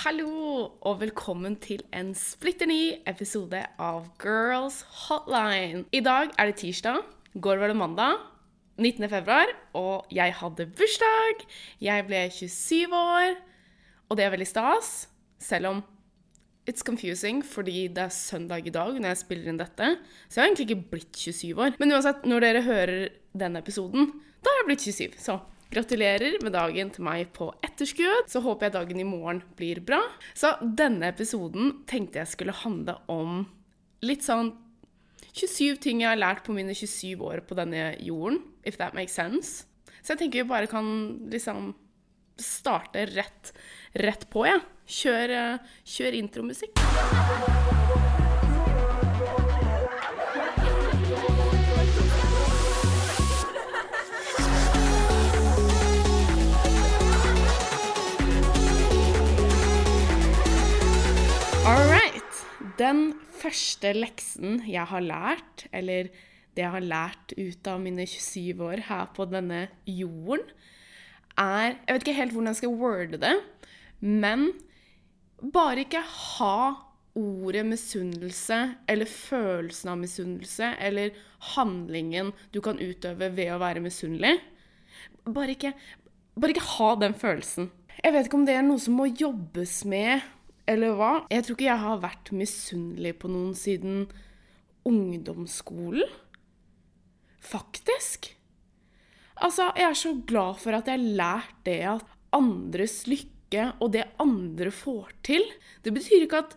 Hallo, og velkommen til en splitter ny episode av Girls Hotline. I dag er det tirsdag, går var det mandag, 19. februar, og jeg hadde bursdag. Jeg ble 27 år, og det er veldig stas, selv om It's confusing fordi det er søndag i dag når jeg spiller inn dette. Så jeg har egentlig ikke blitt 27 år. Men uansett, når dere hører denne episoden, da har jeg blitt 27. Så gratulerer med dagen til meg på etterskudd. Så håper jeg dagen i morgen blir bra. Så denne episoden tenkte jeg skulle handle om litt sånn 27 ting jeg har lært på mine 27 år på denne jorden, if that makes sense. Så jeg tenker vi bare kan liksom starte rett, rett på, jeg. Ja. Kjør, eh, kjør intromusikk. Den første leksen jeg har lært, eller det jeg har lært ut av mine 27 år her på denne jorden, er Jeg vet ikke helt hvordan jeg skal worde det, men bare ikke ha ordet misunnelse eller følelsen av misunnelse eller handlingen du kan utøve ved å være misunnelig. Bare ikke, bare ikke ha den følelsen. Jeg vet ikke om det er noe som må jobbes med, eller hva. Jeg tror ikke jeg har vært misunnelig på noen siden ungdomsskolen. Faktisk. Altså, jeg er så glad for at jeg har lært det at andres lykke og det andre får til, det betyr ikke at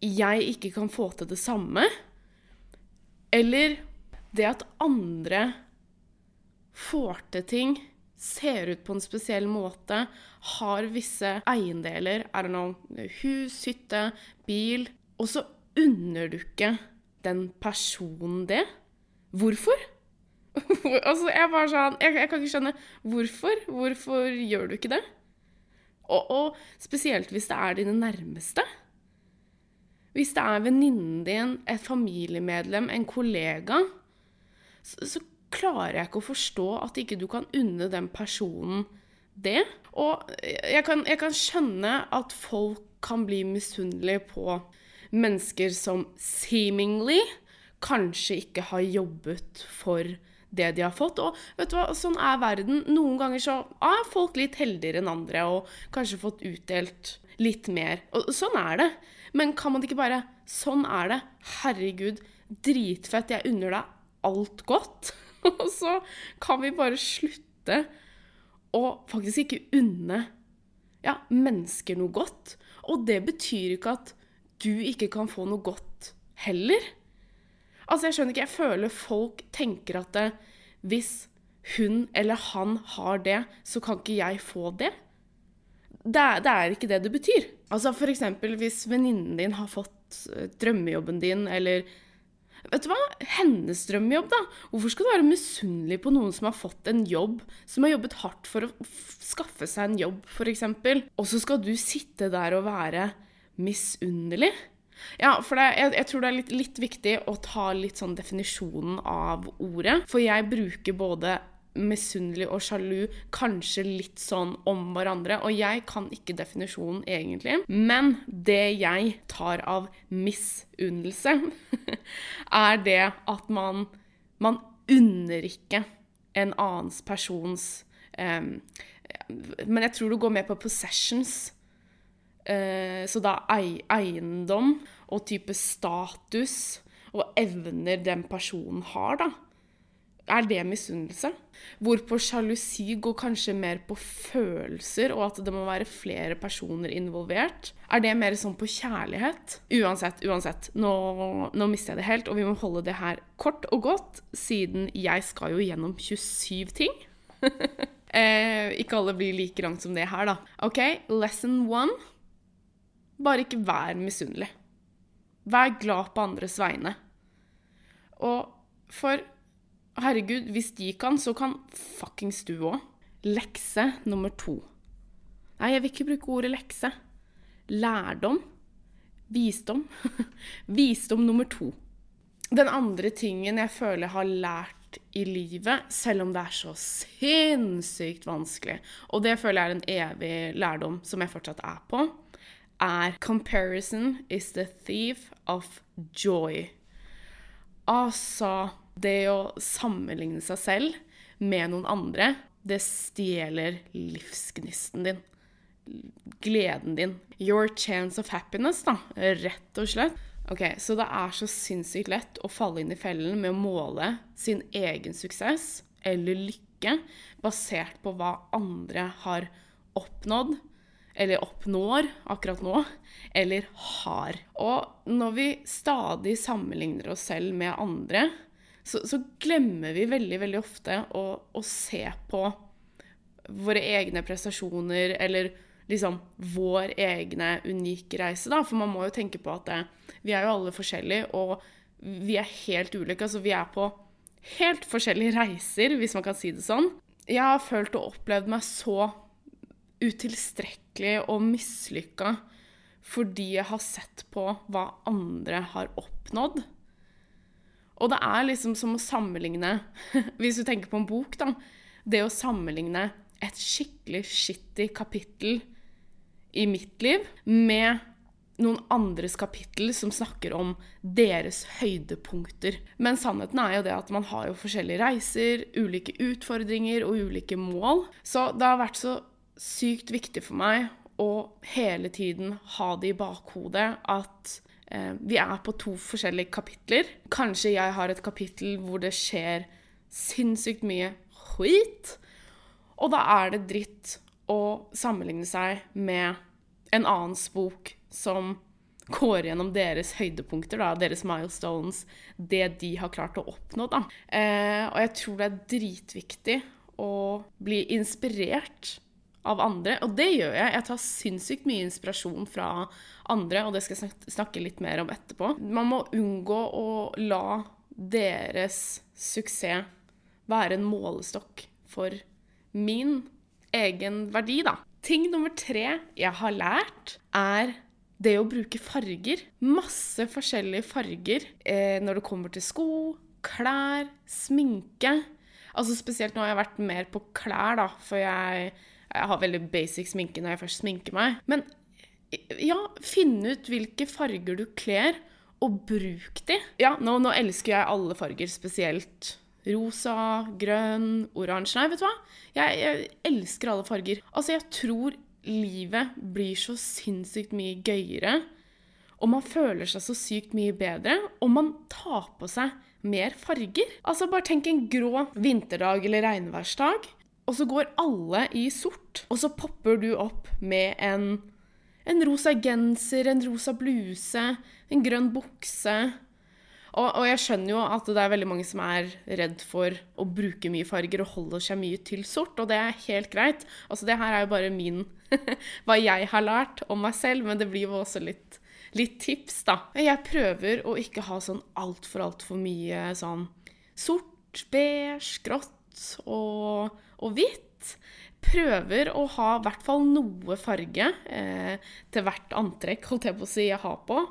jeg ikke kan få til det samme. Eller det at andre får til ting, ser ut på en spesiell måte, har visse eiendeler, I don't know, hus, hytte, bil, og så unner du ikke den personen det. Hvorfor? altså, jeg bare sånn jeg, jeg, kan ikke skjønne hvorfor. Hvorfor gjør du ikke det? Og, og spesielt hvis det er dine nærmeste. Hvis det er venninnen din, et familiemedlem, en kollega, så, så, klarer jeg ikke å forstå at ikke du kan unne den personen det. Og jeg kan, jeg kan skjønne at folk kan bli misunnelige på mennesker som seemingly kanskje ikke har jobbet for det de har fått. Og vet du hva, sånn er verden. Noen ganger så er folk litt heldigere enn andre og kanskje fått utdelt litt mer. Og sånn er det. Men kan man ikke bare Sånn er det. Herregud, dritfett. Jeg unner deg alt godt. Og så kan vi bare slutte å faktisk ikke unne ja, mennesker noe godt. Og det betyr ikke at du ikke kan få noe godt heller. Altså, jeg skjønner ikke. Jeg føler folk tenker at det, hvis hun eller han har det, så kan ikke jeg få det. Det er, det er ikke det det betyr. Altså eksempel hvis venninnen din har fått eh, drømmejobben din, eller Vet du hva? Hennes drømmejobb, da. Hvorfor skal du være misunnelig på noen som har fått en jobb, som har jobbet hardt for å skaffe seg en jobb, f.eks., og så skal du sitte der og være misunnelig? Ja, for det, jeg, jeg, tror det er litt, litt, viktig å ta litt sånn definisjonen av ordet. For jeg bruker både misunnelig og sjalu kanskje litt sånn om hverandre. Og jeg kan ikke definisjonen egentlig. Men det jeg tar av misunnelse, er det at man, man unner ikke en annens persons um, Men jeg tror du går mer på possessions. Eh, så da eiendom og type status og evner den personen har, da. Er det misunnelse? Hvorpå sjalusi går kanskje mer på følelser, og at det må være flere personer involvert. Er det mer sånn på kjærlighet? Uansett, uansett. Nå, nå mister jeg det helt, og vi må holde det her kort og godt, siden jeg skal jo gjennom 27 ting. eh, ikke alle blir like langt som det her, da. OK, lesson one. Bare ikke vær misunnelig. Vær glad på andres vegne. Og for herregud, hvis de kan, så kan fuckings du òg. Lekse nummer to. Nei, jeg vil ikke bruke ordet lekse. Lærdom. Visdom. Visdom nummer to. Den andre tingen jeg føler jeg har lært i livet, selv om det er så sinnssykt vanskelig. Og det føler jeg er en evig lærdom som jeg fortsatt er på, er 'comparison is the thief of joy'. Altså det å sammenligne seg selv med noen andre, det stjeler livsgnisten din. Gleden din. Your chance of happiness, da, rett og slett. Ok, Så det er så sinnssykt lett å falle inn i fellen med å måle sin egen suksess eller lykke basert på hva andre har oppnådd, eller oppnår akkurat nå, eller har. Og når vi stadig sammenligner oss selv med andre, så, så glemmer vi veldig, veldig ofte å, å se på våre egne prestasjoner eller liksom vår egne unike reise, da. For man må jo tenke på at det, vi er jo alle forskjellige, og vi er helt ulike. Altså vi er på helt forskjellige reiser, hvis man kan si det sånn. Jeg har følt og opplevd meg så utilstrekkelig og mislykka fordi jeg har sett på hva andre har oppnådd. Og det er liksom som å sammenligne Hvis du tenker på en bok, da. Det å sammenligne et skikkelig skittig kapittel i mitt liv med noen andres kapittel som snakker om deres høydepunkter. Men sannheten er jo det at man har jo forskjellige reiser, ulike utfordringer og ulike mål. Så det har vært så sykt viktig for meg å hele tiden ha det i bakhodet at vi er på to forskjellige kapitler. Kanskje jeg har et kapittel hvor det skjer sinnssykt mye skit, og da er det dritt å sammenligne seg med en annens bok som går gjennom deres høydepunkter, da, deres milestones, det de har klart å oppnå. Da. Eh, og jeg tror det er dritviktig å bli inspirert av andre, og det gjør jeg. Jeg tar sinnssykt mye inspirasjon fra andre, og det skal jeg snakke litt mer om etterpå. Man må unngå å la deres suksess være en målestokk for min egen verdi, da. Ting nummer tre jeg har lært, er det å bruke farger. Masse forskjellige farger eh, når det kommer til sko, klær, sminke. Altså Spesielt nå har jeg vært mer på klær, da, for jeg, jeg har veldig basic sminke når jeg først sminker meg. Men ja, finn ut hvilke farger du kler, og bruk de. Ja, nå, nå elsker jeg alle farger, spesielt rosa, grønn, oransje. Nei, vet du hva? Jeg, jeg, elsker alle farger. Altså, jeg tror livet blir så sinnssykt mye gøyere, og man føler seg så sykt mye bedre, og man tar på seg mer farger. Altså, bare tenk en grå vinterdag eller regnværsdag, og så går alle i sort, og så popper du opp med en, en rosa genser, en rosa bluse, en grønn bukse og, og, jeg skjønner jo at det er veldig mange som er redd for å bruke mye farger og holder seg mye til sort, og det er helt greit. Altså, det her er jo bare min Hva jeg har lært om meg selv, men det blir jo også litt, litt tips, da. Jeg prøver å ikke ha sånn altfor, altfor mye sånn sort, beige, grått og, og hvitt prøver å ha i hvert fall noe farge eh, til hvert antrekk holdt jeg på å si jeg har på.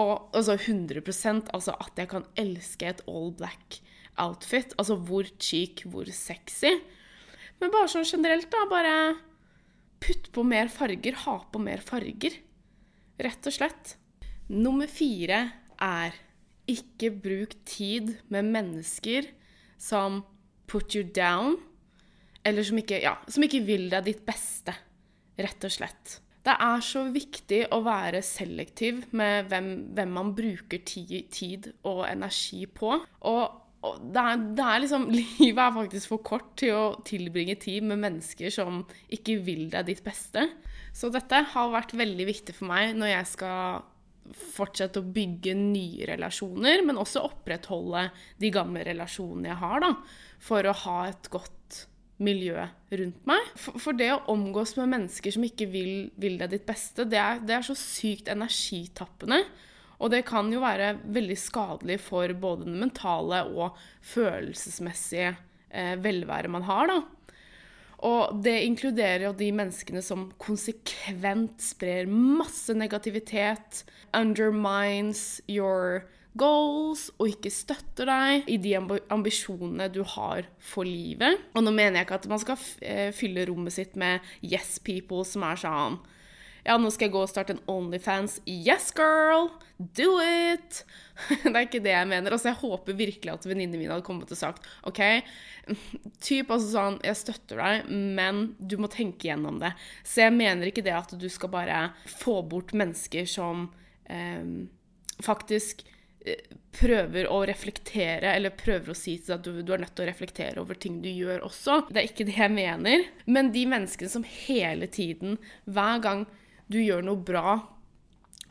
Og altså 100% altså at jeg kan elske et all black outfit. Altså hvor cheek, hvor sexy. Men bare sånn generelt, da. Bare putt på mer farger. Ha på mer farger. Rett og slett. Nummer fire er ikke bruk tid med mennesker som put you down, eller som ikke, ja, som ikke vil deg ditt beste. Rett og slett. Det er så viktig å være selektiv med hvem, hvem man bruker tid og energi på. Og, og det, er, det, er, liksom Livet er faktisk for kort til å tilbringe tid med mennesker som ikke vil deg ditt beste. Så dette har vært veldig viktig for meg når jeg skal fortsette å bygge nye relasjoner, men også opprettholde de gamle relasjonene jeg har, da, for å ha et godt miljøet rundt meg. For, for, det å omgås med mennesker som ikke vil, vil deg ditt beste, det er, det er, så sykt energitappende. Og det kan jo være veldig skadelig for både den mentale og følelsesmessige eh, velvære man har, da. Og det inkluderer jo de menneskene som konsekvent sprer masse negativitet, undermines your goals og ikke støtter deg i de ambisjonene du har for livet. Og nå mener jeg ikke at man skal eh, fylle rommet sitt med yes people som er sånn ja, nå skal jeg gå og starte en Onlyfans. Yes, girl! Do it! Det er ikke det jeg mener. Altså, jeg håper virkelig at venninnene mine hadde kommet og sagt OK, typ altså sånn Jeg støtter deg, men du må tenke gjennom det. Så jeg mener ikke det at du skal bare få bort mennesker som eh, faktisk prøver å reflektere, eller prøver å si til deg at du, du, er nødt til å reflektere over ting du gjør også. Det er ikke det jeg mener. Men de menneskene som hele tiden, hver gang du gjør noe bra,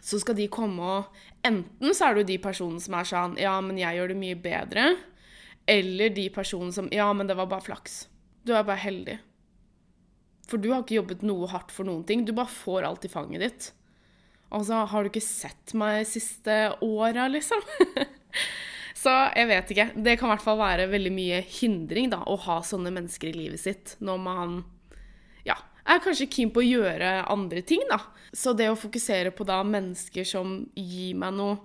så skal de komme og Enten så er du de personene som er sånn Ja, men jeg gjør det mye bedre. Eller de personene som Ja, men det var bare flaks. Du er bare heldig. For du har ikke jobbet noe hardt for noen ting. Du bare får alt i fanget ditt. Altså, har du ikke sett meg siste åra, liksom? så jeg vet ikke. Det kan i hvert fall være veldig mye hindring da, å ha sånne mennesker i livet sitt når man ja, er kanskje keen på å gjøre andre ting, da. Så det å fokusere på da mennesker som gir meg noe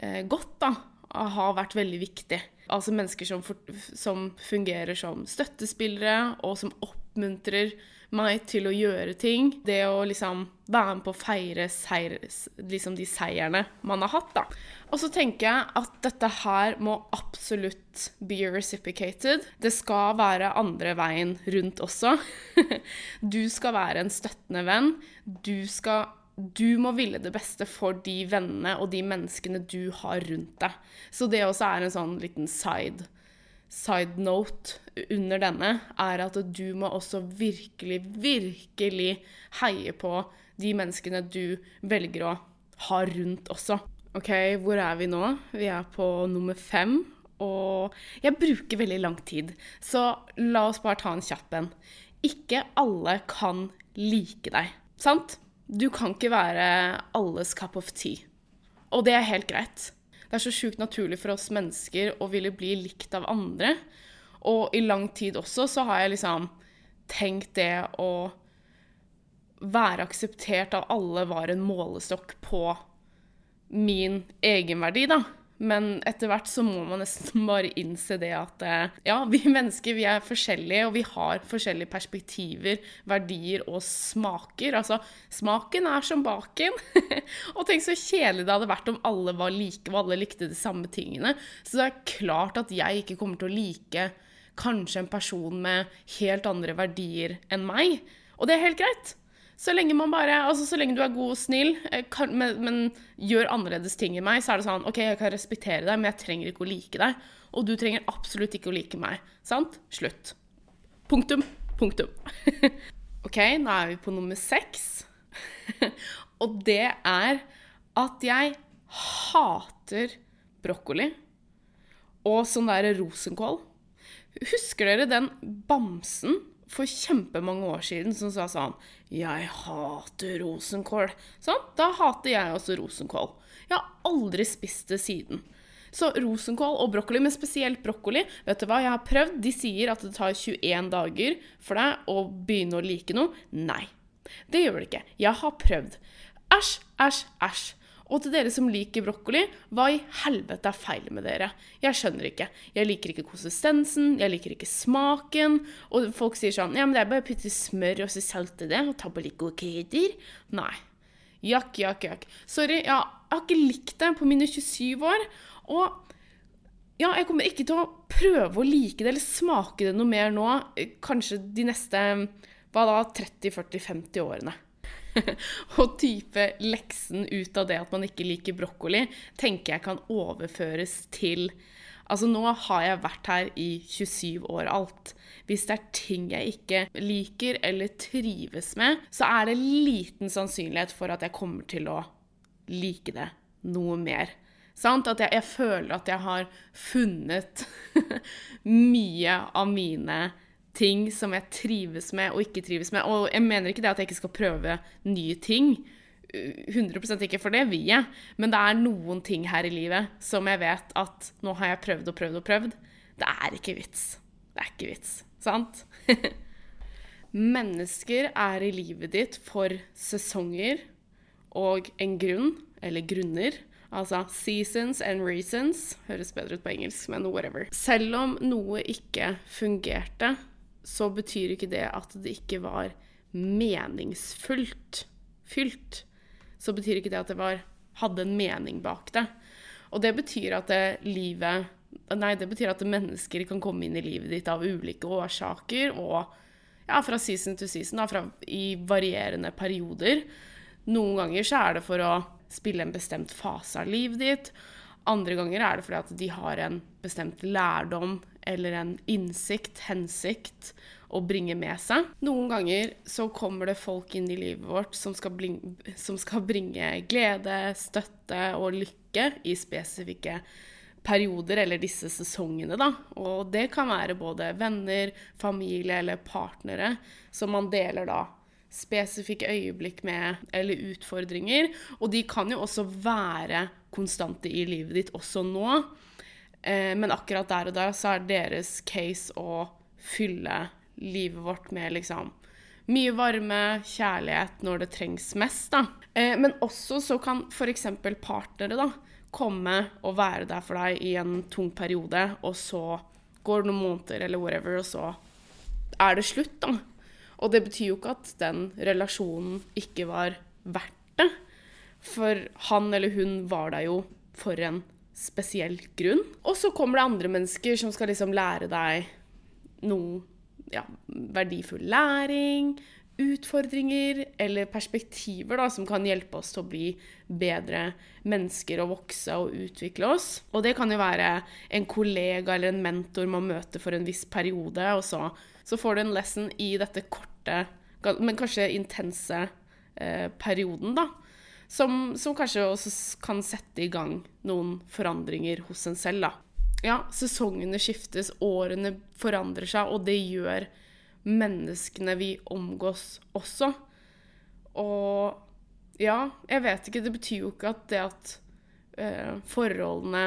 eh, godt, da, har vært veldig viktig. Altså mennesker som, for, som fungerer som støttespillere, og som oppmuntrer meg til å gjøre ting. Det å liksom være med på å feire seier, liksom de seierne man har hatt, da. Og så tenker jeg at dette her må absolutt be reciprocated. Det skal være andre veien rundt også. du skal være en støttende venn. Du skal du må ville det beste for de vennene og de menneskene du har rundt deg. Så det også er en sånn liten side side note under denne er at du må også virkelig, virkelig heie på de menneskene du velger å ha rundt også. OK, hvor er vi nå? Vi er på nummer fem. Og jeg bruker veldig lang tid, så la oss bare ta en kjapp en. Ikke alle kan like deg, sant? Du kan ikke være alles cup of tea. Og det er helt greit. Det er så sjukt naturlig for oss mennesker å ville bli likt av andre. Og i lang tid også så har jeg liksom tenkt det å være akseptert av alle var en målestokk på min egenverdi, da. Men etter hvert så må man nesten bare innse det at eh, ja, vi mennesker vi er forskjellige, og vi har forskjellige perspektiver, verdier og smaker. Altså, smaken er som baken. og tenk så kjedelig det hadde vært om alle var like, og alle likte de samme tingene. Så det er klart at jeg ikke kommer til å like kanskje en person med helt andre verdier enn meg. Og det er helt greit. Så lenge man bare, altså så lenge du er god og snill, eh, kan, men, men, gjør annerledes ting enn meg, så er det sånn OK, jeg kan respektere deg, men jeg trenger ikke å like deg. Og du trenger absolutt ikke å like meg. Sant? Slutt. Punktum. Punktum. OK, nå er vi på nummer seks. og det er at jeg hater brokkoli og sånn der rosenkål. Husker dere den bamsen for kjempemange år siden som sa sånn 'Jeg hater rosenkål'. Sånn, da hater jeg også rosenkål. Jeg har aldri spist det siden. Så rosenkål og brokkoli, men spesielt brokkoli, vet du hva jeg har prøvd? De sier at det tar 21 dager for deg å begynne å like noe. Nei. Det gjør det ikke. Jeg har prøvd. Æsj, æsj, æsj. Og til dere som liker brokkoli, hva i helvete er feil med dere? Jeg skjønner ikke. Jeg liker ikke konsistensen, jeg liker ikke smaken. Og folk sier sånn Ja, men det er bare å putte smør og så salte det, og ta på litt gode krydder. Nei. Jakk, jakk, jakk. Sorry, jeg har ikke likt det på mine 27 år. Og ja, jeg kommer ikke til å prøve å like det eller smake det noe mer nå, kanskje de neste hva da, 30-40-50 årene. og type leksen ut av det at man ikke liker brokkoli, tenker jeg kan overføres til Altså, nå har jeg vært her i 27 år alt. Hvis det er ting jeg ikke liker eller trives med, så er det liten sannsynlighet for at jeg kommer til å like det noe mer. Sant? At jeg, jeg føler at jeg har funnet mye av mine ting som jeg trives med og ikke trives med. Og jeg mener ikke det at jeg ikke skal prøve nye ting. 100% ikke, for det vil jeg. Men det er noen ting her i livet som jeg vet at nå har jeg prøvd og prøvd og prøvd. Det er ikke vits. Det er ikke vits. Sant? Mennesker er i livet ditt for sesonger og en grunn, eller grunner. Altså seasons and reasons. Høres bedre ut på engelsk, men whatever. Selv om noe ikke fungerte, så betyr ikke det at det ikke var meningsfullt. Fylt. Så betyr ikke det at det var, hadde en mening bak det. Og det betyr at det livet Nei, det betyr at mennesker kan komme inn i livet ditt av ulike årsaker, og ja, fra season to season, da, fra, i varierende perioder. Noen ganger så er det for å spille en bestemt fase av livet ditt. Andre ganger er det fordi at de har en bestemt lærdom eller en innsikt, hensikt, å bringe med seg. Noen ganger så kommer det folk inn i livet vårt som skal, bringe, som skal bringe glede, støtte og lykke i spesifikke perioder, eller disse sesongene, da. Og det kan være både venner, familie eller partnere som man deler da spesifikke øyeblikk med, eller utfordringer. Og de kan jo også være konstante i livet ditt også nå. Eh, men akkurat der og da så er deres case å fylle livet vårt med liksom mye varme, kjærlighet når det trengs mest, da. Eh, men også så kan f.eks. partnere da komme og være der for deg i en tung periode, og så går det noen måneder eller whatever, og så er det slutt, da. Og det betyr jo ikke at den relasjonen ikke var verdt det. For han eller hun var der jo for en spesiell grunn. Og så kommer det andre mennesker som skal liksom lære deg noe ja, verdifull læring, utfordringer eller perspektiver da, som kan hjelpe oss til å bli bedre mennesker og vokse og utvikle oss. Og det kan jo være en kollega eller en mentor man møter for en viss periode, og så, så får du en lesson i dette korte, men kanskje intense eh, perioden, da. Som, som, kanskje også kan sette i gang noen forandringer hos en selv, da. Ja, sesongene skiftes, årene forandrer seg, og det gjør menneskene vi omgås også. Og ja, jeg vet ikke, det betyr jo ikke at det at eh, forholdene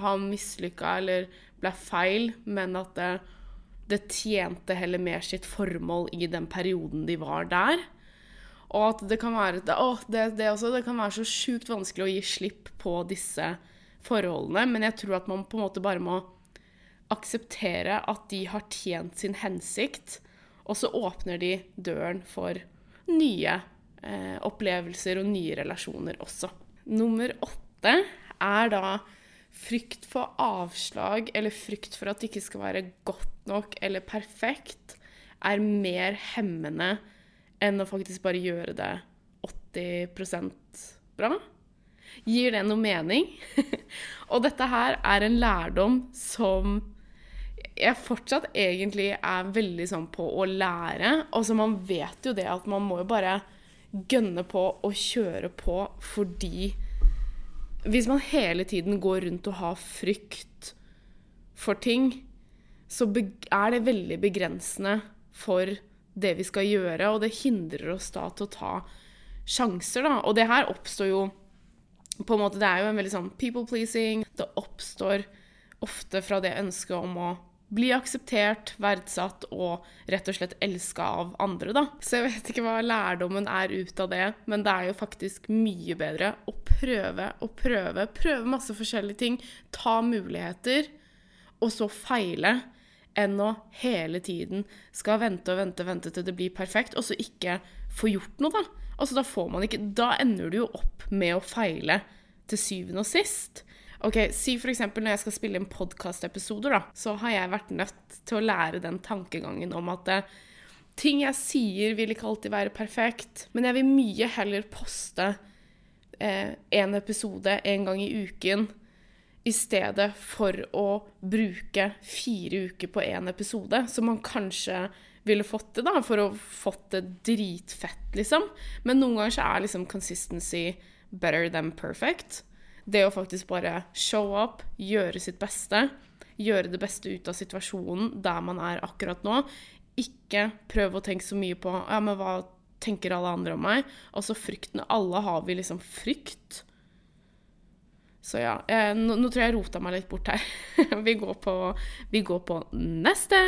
har mislykka eller ble feil, men at det, det tjente heller mer sitt formål i den perioden de var der. Og at det kan være, det, å, det, det, også, det kan være så sjukt vanskelig å gi slipp på disse forholdene, men jeg tror at man på en måte bare må akseptere at de har tjent sin hensikt, og så åpner de døren for nye eh, opplevelser og nye relasjoner også. Nummer åtte er da frykt for avslag eller frykt for at det ikke skal være godt nok eller perfekt, er mer hemmende enn å faktisk bare gjøre det 80% bra. Gir det noe mening? og dette her er en lærdom som jeg fortsatt egentlig er veldig sånn på å lære. Altså man vet jo det at man må jo bare gønne på og kjøre på fordi Hvis man hele tiden går rundt og har frykt for ting, så er det veldig begrensende for det vi skal gjøre, og det hindrer oss da til å ta sjanser, da. Og det her oppstår jo på en måte, Det er jo en veldig sånn people pleasing. Det oppstår ofte fra det ønsket om å bli akseptert, verdsatt og rett og slett elska av andre, da. Så jeg vet ikke hva lærdommen er ut av det, men det er jo faktisk mye bedre å prøve og prøve. Prøve masse forskjellige ting. Ta muligheter, og så feile enn å hele tiden skal vente og vente vente til det blir perfekt, og så ikke få gjort noe, da. Altså, da får man ikke Da ender du jo opp med å feile til syvende og sist. Ok, Si f.eks. når jeg skal spille inn podkastepisoder, da, så har jeg vært nødt til å lære den tankegangen om at eh, ting jeg sier, vil ikke alltid være perfekt, men jeg vil mye heller poste eh, en episode en gang i uken i stedet for å bruke fire uker på én episode, som man kanskje ville fått det, da, for å fått det dritfett, liksom. Men noen ganger så er liksom consistency better than perfect. Det å faktisk bare show up, gjøre sitt beste, gjøre det beste ut av situasjonen der man er akkurat nå. Ikke prøve å tenke så mye på ja, men hva tenker alle andre om meg? Altså frykten Alle har vi liksom frykt. Så ja, eh, nå, nå, tror jeg jeg rota meg litt bort her. vi, går på, vi går på neste.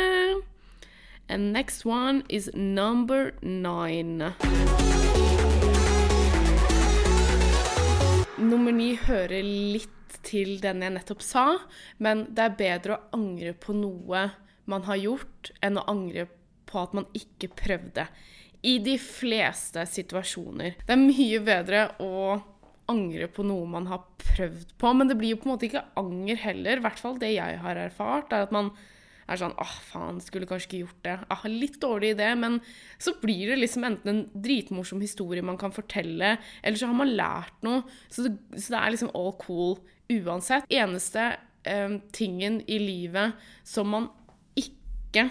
And next one is number nine. Nummer ni hører litt til den jeg nettopp sa, men det er bedre å angre på noe man har gjort, enn å angre på at man ikke prøvde. I de fleste situasjoner. Det er mye bedre å angre på noe man har prøvd på, men det blir jo på en måte ikke anger heller. I hvert fall det jeg har erfart, er at man er sånn åh, faen, skulle kanskje ikke gjort det. Ah, litt dårlig idé, men så blir det liksom enten en dritmorsom historie man kan fortelle, eller så har man lært noe. Så det, så det er liksom all cool uansett. Eneste eh, tingen i livet som man ikke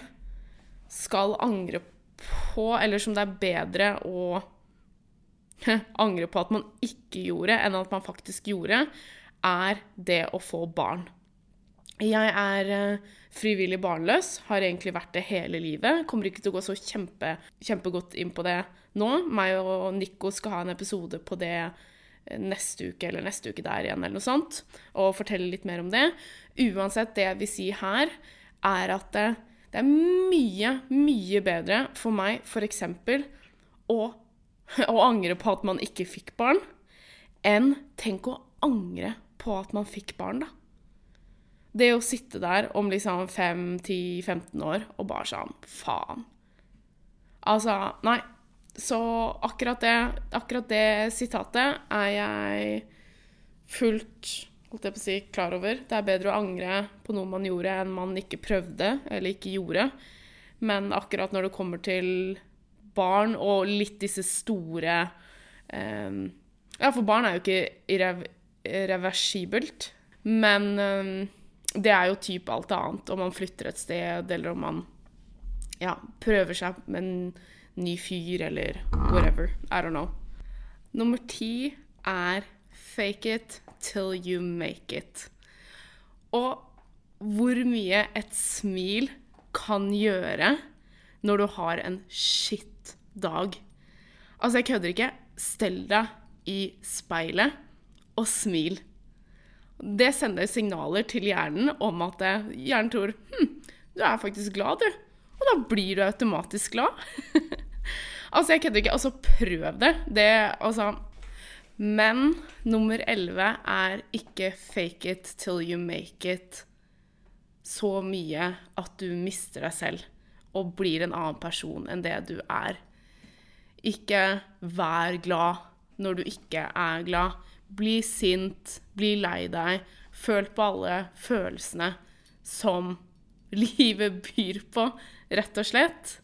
skal angre på, eller som det er bedre å angre på at man ikke gjorde, enn at man faktisk gjorde, er det å få barn. Jeg er uh, frivillig barnløs, har egentlig vært det hele livet. Kommer ikke til å gå så kjempe, kjempegodt inn på det nå. Meg og Nico skal ha en episode på det eh, neste uke eller neste uke der igjen, eller noe sånt, og fortelle litt mer om det. Uansett, det jeg vil si her, er at det, det er mye, mye bedre for meg f.eks. Å, å angre på at man ikke fikk barn, enn tenk å angre på at man fikk barn, da. Det å sitte der om liksom 5-10-15 år og bare sånn Faen. Altså, nei. Så akkurat det, akkurat det sitatet er jeg fullt holdt jeg på å si, klar over. Det er bedre å angre på noe man gjorde, enn man ikke prøvde eller ikke gjorde. Men akkurat når det kommer til barn og litt disse store um, Ja, for barn er jo ikke irrev irreversibelt, men um, det er jo typ alt annet. Om man flytter et sted, eller om man ja, prøver seg med en ny fyr, eller whatever. I don't know. Nummer ti er fake it till you make it. Og hvor mye et smil kan gjøre når du har en shit dag. Altså, jeg kødder ikke. Stell deg i speilet og smil det sender signaler til hjernen om at hjernen tror hm, du er faktisk glad, du. Og da blir du automatisk glad. altså, jeg kødder ikke. Altså, prøv det. Det, altså Men nummer elleve er ikke fake it till you make it så mye at du mister deg selv og blir en annen person enn det du er. Ikke vær glad når du ikke er glad. Bli sint, bli lei deg, føl på alle følelsene som livet byr på, rett og slett.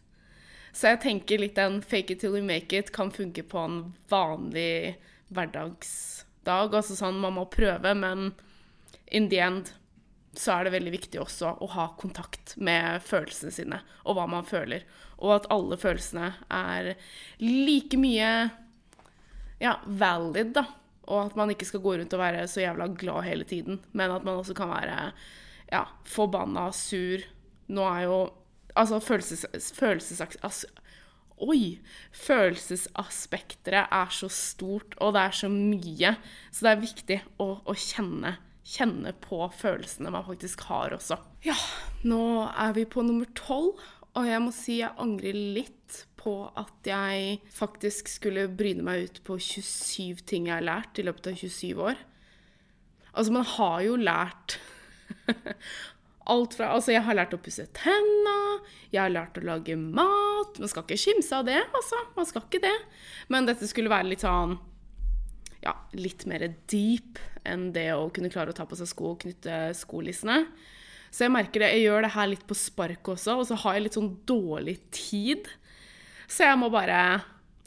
Så jeg tenker litt den fake it till you make it kan funke på en vanlig hverdagsdag. Altså sånn, man må prøve, men in the end så er det veldig viktig også å ha kontakt med følelsene sine, og hva man føler. Og at alle følelsene er like mye ja, valid, da. Og at man ikke skal gå rundt og være så jævla glad hele tiden, men at man også kan være ja, forbanna, sur. Nå er jo Altså, følelses... følelses as, Oi! Følelsesaspekteret er så stort, og det er så mye. Så det er viktig å, å kjenne, kjenne på følelsene man faktisk har også. Ja, nå er vi på nummer tolv, og jeg må si jeg angrer litt på at jeg faktisk skulle bryne meg ut på 27 ting jeg har lært i løpet av 27 år. Altså, man har jo lært alt fra Altså, jeg har lært å pusse tenna, jeg har lært å lage mat Man skal ikke skimse av det, altså. Man skal ikke det. Men dette skulle være litt sånn Ja, litt mer deep enn det å kunne klare å ta på seg sko og knytte skolissene. Så jeg merker det, jeg gjør det her litt på spark også, og så har jeg litt sånn dårlig tid. Så jeg må bare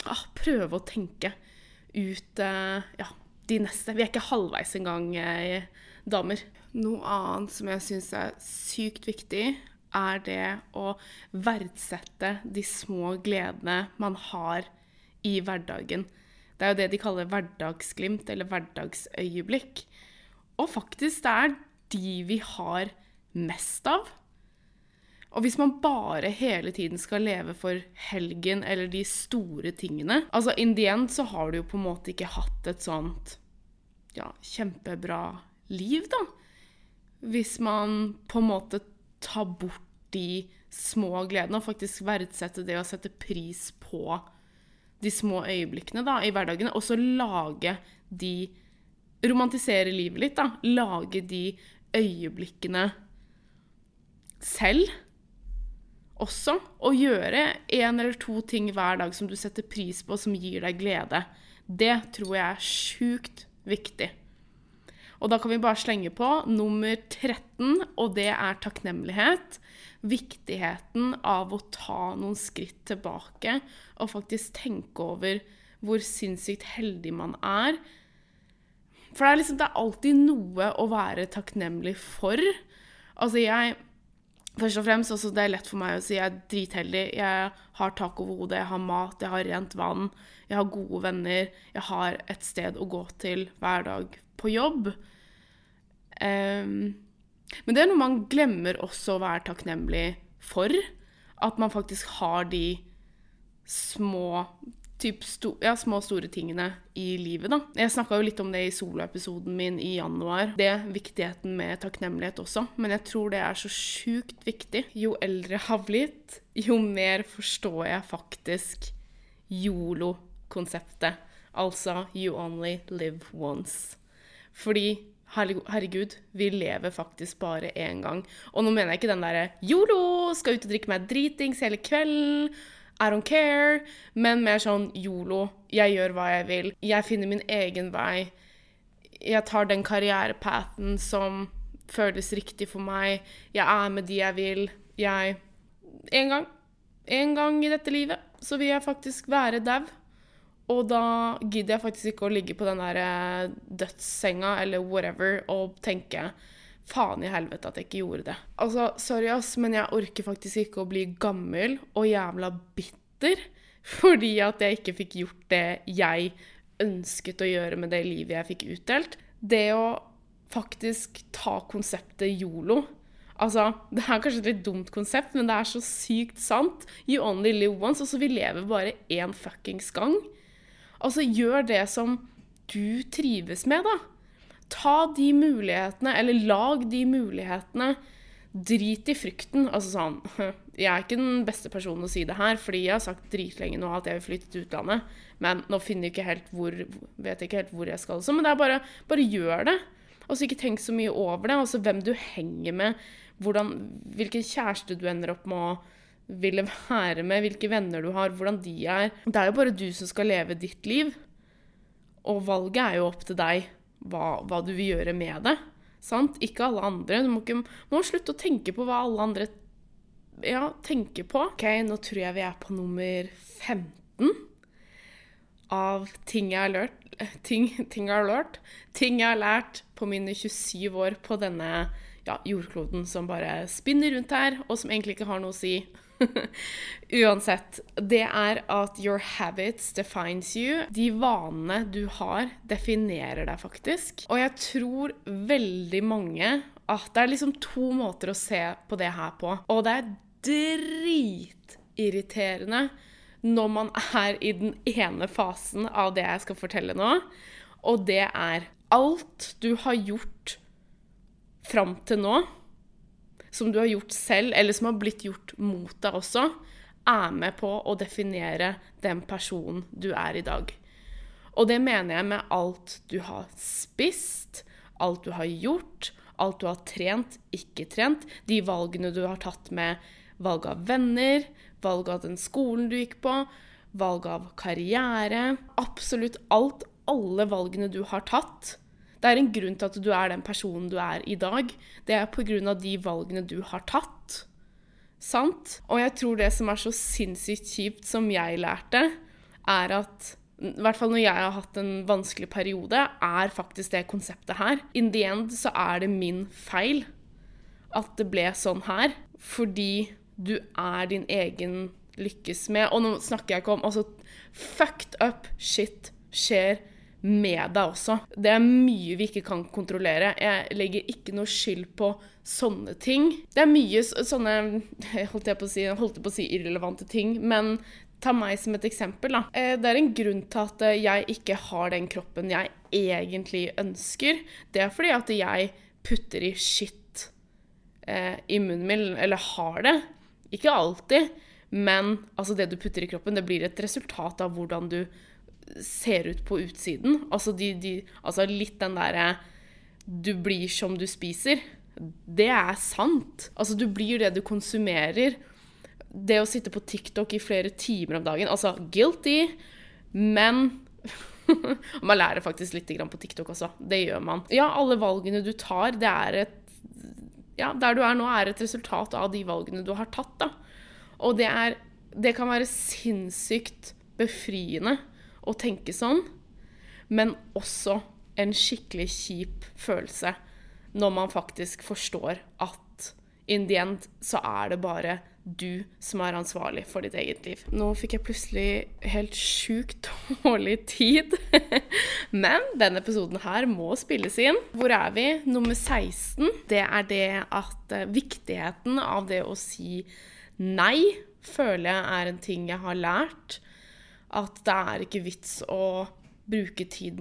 ah, prøve å tenke ut uh, ja, de neste. Vi er ikke halvveis engang, eh, damer. Noe annet som jeg syns er sykt viktig, er det å verdsette de små gledene man har i hverdagen. Det er jo det de kaller hverdagsglimt, eller hverdagsøyeblikk. Og faktisk, det er de vi har mest av. Og hvis man bare hele tiden skal leve for helgen eller de store tingene Altså, in the end så har du jo på en måte ikke hatt et sånt ja, kjempebra liv, da. Hvis man på en måte tar bort de små gledene, og faktisk verdsetter det å sette pris på de små øyeblikkene da, i hverdagen, og så lage de romantisere livet litt, da. Lage de øyeblikkene selv også. Og gjøre én eller to ting hver dag som du setter pris på, som gir deg glede. Det tror jeg er sjukt viktig. Og da kan vi bare slenge på nummer 13, og det er takknemlighet. Viktigheten av å ta noen skritt tilbake og faktisk tenke over hvor sinnssykt heldig man er. For det er liksom det er alltid noe å være takknemlig for. Altså, jeg Først og fremst, også det er lett for meg å si jeg er dritheldig. Jeg har tak over hodet, jeg har mat, jeg har rent vann, jeg har gode venner, jeg har et sted å gå til hver dag på jobb. Um, men det er noe man glemmer også å være takknemlig for. At man faktisk har de små typ sto, ja, små store tingene i livet, da. Jeg snakka jo litt om det i soloepisoden min i januar. Det viktigheten med takknemlighet også. Men jeg tror det er så sjukt viktig. Jo eldre jeg har blitt, jo mer forstår jeg faktisk yolo-konseptet. Altså you only live once. Fordi herregud, vi lever faktisk bare én gang. Og nå mener jeg ikke den derre yolo, skal ut og drikke meg dritings hele kvelden i don't care, men mer sånn yolo. Jeg gjør hva jeg vil. Jeg finner min egen vei. Jeg tar den karrierepathen som føles riktig for meg. Jeg er med de jeg vil. Jeg En gang, en gang i dette livet så vil jeg faktisk være dau. Og da gidder jeg faktisk ikke å ligge på den der eh, dødssenga eller whatever og tenke faen i helvete at jeg ikke gjorde det. Altså, sorry, ass, men jeg orker faktisk ikke å bli gammel og jævla bitter fordi at jeg ikke fikk gjort det jeg ønsket å gjøre med det livet jeg fikk utdelt. Det å faktisk ta konseptet yolo Altså, Det er kanskje et litt dumt konsept, men det er så sykt sant. You only live once. Altså, vi lever bare én fuckings gang. Altså, gjør det som du trives med, da. Ta de mulighetene, eller lag de mulighetene. Drit i frykten. Altså sånn Jeg er ikke den beste personen å si det her, fordi jeg har sagt dritlenge nå at jeg vil flytte til utlandet. Men nå finner jeg ikke helt hvor, vet jeg ikke helt hvor jeg skal. Så, men det er bare, bare gjør det. Altså, ikke tenk så mye over det. Altså hvem du henger med, hvordan, hvilken kjæreste du ender opp med å ville være med, hvilke venner du har, hvordan de er. Det er jo bare du som skal leve ditt liv. Og valget er jo opp til deg hva, hva, du vil gjøre med det. Sant? Ikke alle andre. Du må, ikke, må slutte å tenke på hva alle andre ja, tenker på. Ok, Nå tror jeg vi er på nummer 15 av ting jeg har lært. Ting, ting, jeg har lært. Ting jeg har lært på mine 27 år på denne ja, jordkloden som bare spinner rundt her, og som egentlig ikke har noe å si. Uansett, det er at your habits defines you. De vanene du har, definerer deg faktisk. Og jeg tror veldig mange at det er liksom to måter å se på det her på. Og det er dritirriterende når man er i den ene fasen av det jeg skal fortelle nå, og det er alt du har gjort fram til nå som du har gjort selv, eller som har blitt gjort mot deg også, er med på å definere den personen du er i dag. Og det mener jeg med alt du har spist, alt du har gjort, alt du har trent, ikke trent, de valgene du har tatt med valg av venner, valg av den skolen du gikk på, valg av karriere Absolutt alt. Alle valgene du har tatt, det er en grunn til at du er den personen du er i dag. Det er pga. de valgene du har tatt. Sant? Og jeg tror det som er så sinnssykt kjipt, som jeg lærte, er at i hvert fall når jeg har hatt en vanskelig periode, er faktisk det konseptet her. In the end så er det min feil at det ble sånn her. Fordi du er din egen lykkes med Og nå snakker jeg ikke om Altså, fucked up shit skjer med deg også. Det er mye vi ikke kan kontrollere. Jeg legger ikke noe skyld på sånne ting. Det er mye sånne holdt jeg på å si, holdt på å si irrelevante ting, men ta meg som et eksempel. Da. Eh, det er en grunn til at eh, jeg ikke har den kroppen jeg egentlig ønsker. Det er fordi at jeg putter i skitt eh, i munnen min, eller har det. Ikke alltid, men altså det du putter i kroppen, det blir et resultat av hvordan du ser ut på utsiden. Altså, de, de, altså litt den derre Du blir som du spiser. Det er sant. Altså, du blir det du konsumerer. Det å sitte på TikTok i flere timer om dagen Altså, guilty, men man lærer faktisk litt på TikTok også. Det gjør man. Ja, alle valgene du tar, det er et Ja, der du er nå, er et resultat av de valgene du har tatt, da. Og det er Det kan være sinnssykt befriende å tenke sånn, men også en skikkelig kjip følelse når man faktisk forstår at in the end så er det bare du som er ansvarlig for ditt eget liv. Nå fikk jeg plutselig helt sjukt dårlig tid. Men denne episoden her må spilles inn. Hvor er vi? Nummer 16. Det er det at eh, viktigheten av det å si nei føler jeg er en ting jeg har lært at det er ikke vits å bruke tid,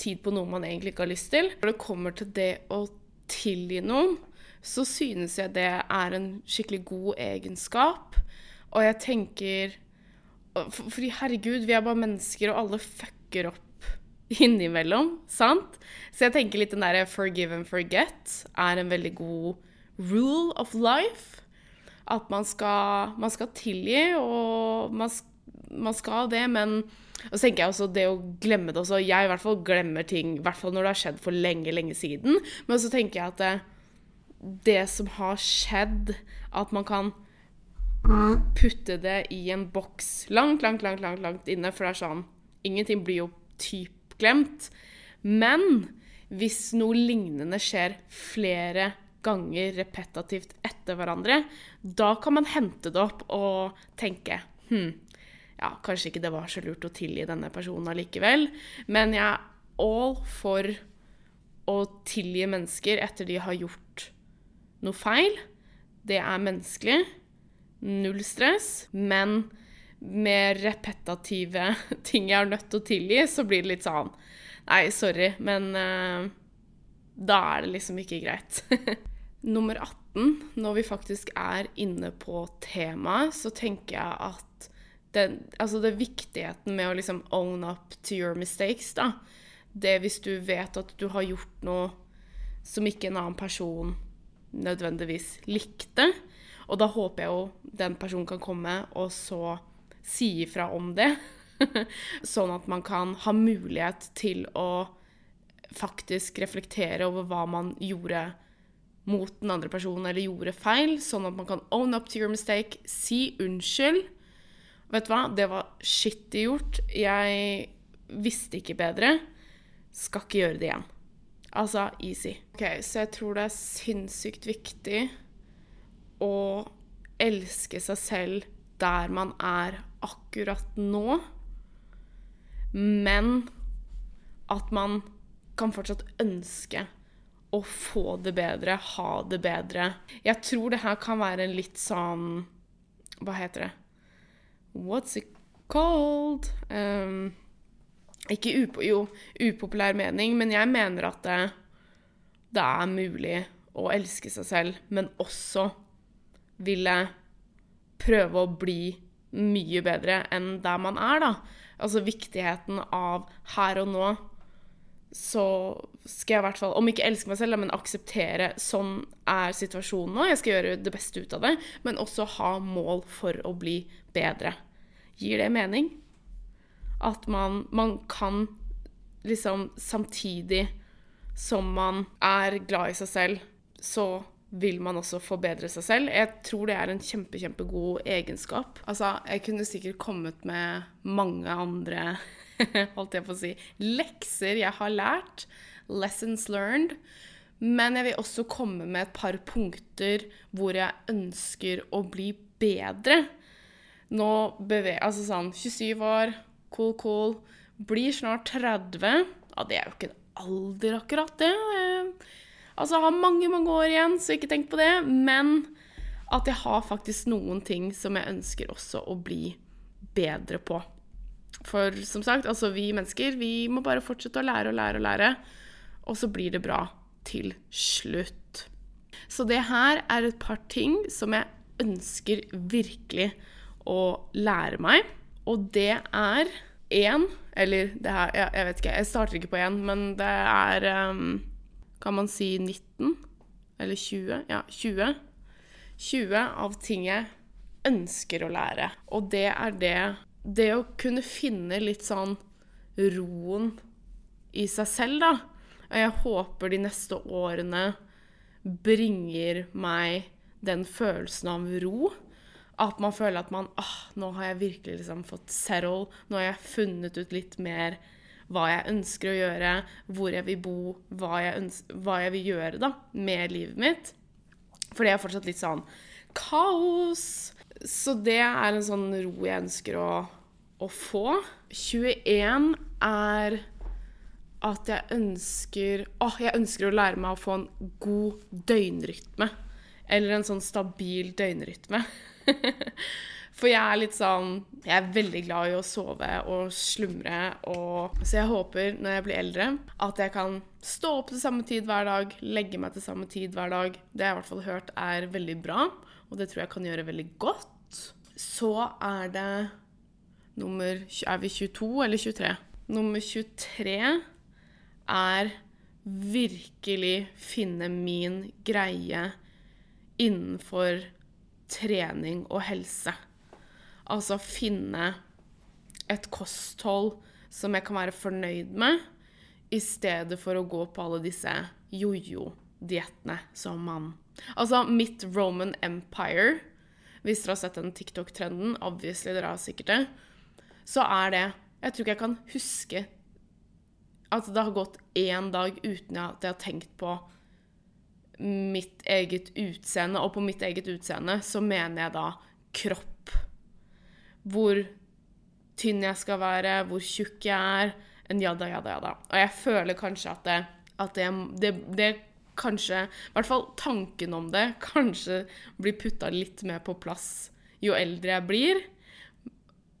tid på noe man egentlig ikke har lyst til. Når det kommer til det å tilgi noen, så synes jeg det er en skikkelig god egenskap. Og jeg tenker Fordi herregud, vi er bare mennesker, og alle fucker opp innimellom, sant? Så jeg tenker litt den derre forgive and forget er en veldig god rule of life. At man skal, man skal tilgi, og man skal man skal det, men og så tenker jeg også det å glemme det også. Jeg i hvert fall glemmer ting, i hvert fall når det har skjedd for lenge, lenge siden. Men så tenker jeg at det, det som har skjedd, at man kan putte det i en boks langt, langt, langt, langt, langt inne, for det er sånn Ingenting blir jo typ glemt. Men hvis noe lignende skjer flere ganger repetativt etter hverandre, da kan man hente det opp og tenke Hm, ja, kanskje ikke det var så lurt å tilgi denne personen allikevel. Men jeg er all for å tilgi mennesker etter de har gjort noe feil. Det er menneskelig. Null stress. Men med repetative ting jeg er nødt til å tilgi, så blir det litt sånn Nei, sorry, men uh, da er det liksom ikke greit. Nummer 18, når vi faktisk er inne på temaet, så tenker jeg at den, altså det viktigheten med å liksom own up to your mistakes, da. Det hvis du vet at du har gjort noe som ikke en annen person nødvendigvis likte. Og da håper jeg jo den personen kan komme og så si ifra om det. sånn at man kan ha mulighet til å faktisk reflektere over hva man gjorde mot den andre personen eller gjorde feil. Sånn at man kan own up to your mistake, si unnskyld Vet du hva, det var skittig gjort. Jeg visste ikke bedre. Skal ikke gjøre det igjen. Altså easy. Ok, Så jeg tror det er sinnssykt viktig å elske seg selv der man er akkurat nå, men at man kan fortsatt ønske å få det bedre, ha det bedre. Jeg tror det her kan være en litt sånn Hva heter det? What's it called? Um, ikke upo jo, upopulær mening, men jeg mener at det, det, er mulig å elske seg selv, men også ville prøve å bli mye bedre enn der man er, da. Altså viktigheten av her og nå. Så skal jeg i hvert fall, om ikke elske meg selv, men akseptere sånn er situasjonen nå. Jeg skal gjøre det beste ut av det, men også ha mål for å bli bedre. Gir det mening? At man, man kan liksom samtidig som man er glad i seg selv, så vil man også forbedre seg selv. Jeg tror det er en kjempe, kjempegod egenskap. Altså, jeg kunne sikkert kommet med mange andre holdt jeg på å si, lekser jeg har lært. Lessons learned. Men jeg vil også komme med et par punkter hvor jeg ønsker å bli bedre. Nå beveger Altså sånn 27 år, cool, cool. Blir snart 30. Ja, det er jo ikke en alder, akkurat, det. Altså, jeg har mange, mange år igjen, så ikke tenk på det. Men at jeg har faktisk noen ting som jeg ønsker også å bli bedre på. For som sagt, altså vi mennesker, vi må bare fortsette å lære og lære og lære. Og så blir det bra til slutt. Så det her er et par ting som jeg ønsker virkelig å lære meg. Og det er én, eller det her jeg, jeg vet ikke, jeg starter ikke på én, men det er um, Kan man si 19? Eller 20? Ja, 20. 20 av ting jeg ønsker å lære. Og det er det Det å kunne finne litt sånn roen i seg selv, da. Og jeg håper de neste årene bringer meg den følelsen av ro. At man føler at man ah, nå har jeg virkelig liksom fått settle. Nå har jeg funnet ut litt mer hva jeg ønsker å gjøre, hvor jeg vil bo, hva jeg, ønsker, hva jeg vil gjøre da, med livet mitt. For det er fortsatt litt sånn kaos. Så det er en sånn ro jeg ønsker å, å få. 21 er at jeg ønsker Å, jeg ønsker å lære meg å få en god døgnrytme. Eller en sånn stabil døgnrytme. For jeg er litt sånn Jeg er veldig glad i å sove og slumre og Så jeg håper, når jeg blir eldre, at jeg kan stå opp til samme tid hver dag, legge meg til samme tid hver dag. Det jeg i hvert fall hørt er veldig bra, og det tror jeg kan gjøre veldig godt. Så er det nummer Er vi 22 eller 23? Nummer 23 er virkelig finne min greie innenfor trening og helse. Altså finne et kosthold som jeg kan være fornøyd med, i stedet for å gå på alle disse jojo-diettene som man Altså mitt Roman Empire, hvis dere har sett den TikTok-trenden, obviously dere har sikkert det, så er det Jeg tror ikke jeg kan huske at det har gått én dag uten at jeg har tenkt på mitt eget utseende, og på mitt eget utseende så mener jeg da kropp. Hvor tynn jeg skal være, hvor tjukk jeg er, en jada, jada, jada. Og jeg føler kanskje at det, at det, det, det kanskje I hvert fall tanken om det kanskje blir putta litt mer på plass jo eldre jeg blir.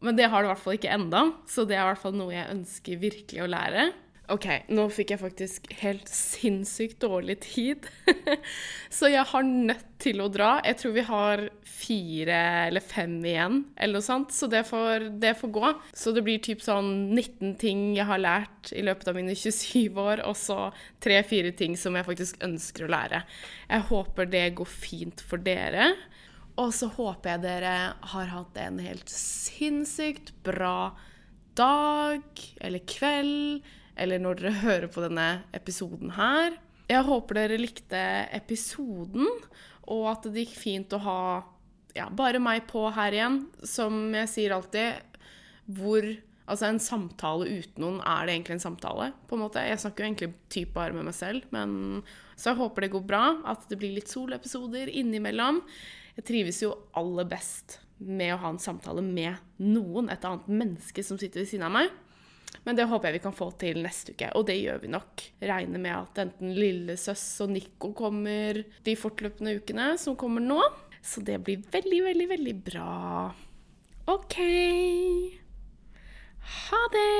Men det har det i hvert fall ikke enda, så det er i hvert fall noe jeg ønsker virkelig å lære. OK, nå fikk jeg faktisk helt sinnssykt dårlig tid. så jeg har nødt til å dra. Jeg tror vi har fire eller fem igjen, eller noe sånt. Så det får, det får gå. Så det blir typ sånn 19 ting jeg har lært i løpet av mine 27 år, og så tre-fire ting som jeg faktisk ønsker å lære. Jeg håper det går fint for dere. Og så håper jeg dere har hatt en helt sinnssykt bra dag eller kveld eller når dere hører på denne episoden her. Jeg håper dere likte episoden, og at det gikk fint å ha ja, bare meg på her igjen. Som jeg sier alltid, hvor Altså, en samtale uten noen, er det egentlig en samtale? på en måte? Jeg snakker jo egentlig typ bare med meg selv, men Så jeg håper det går bra, at det blir litt soloepisoder innimellom. Jeg trives jo aller best med å ha en samtale med noen, et annet menneske som sitter ved siden av meg. Men det håper jeg vi kan få til neste uke, og det gjør vi nok. Regner med at enten Lillesøs og Nico kommer de fortløpende ukene som kommer nå. Så det blir veldig, veldig, veldig bra. OK. Ha det!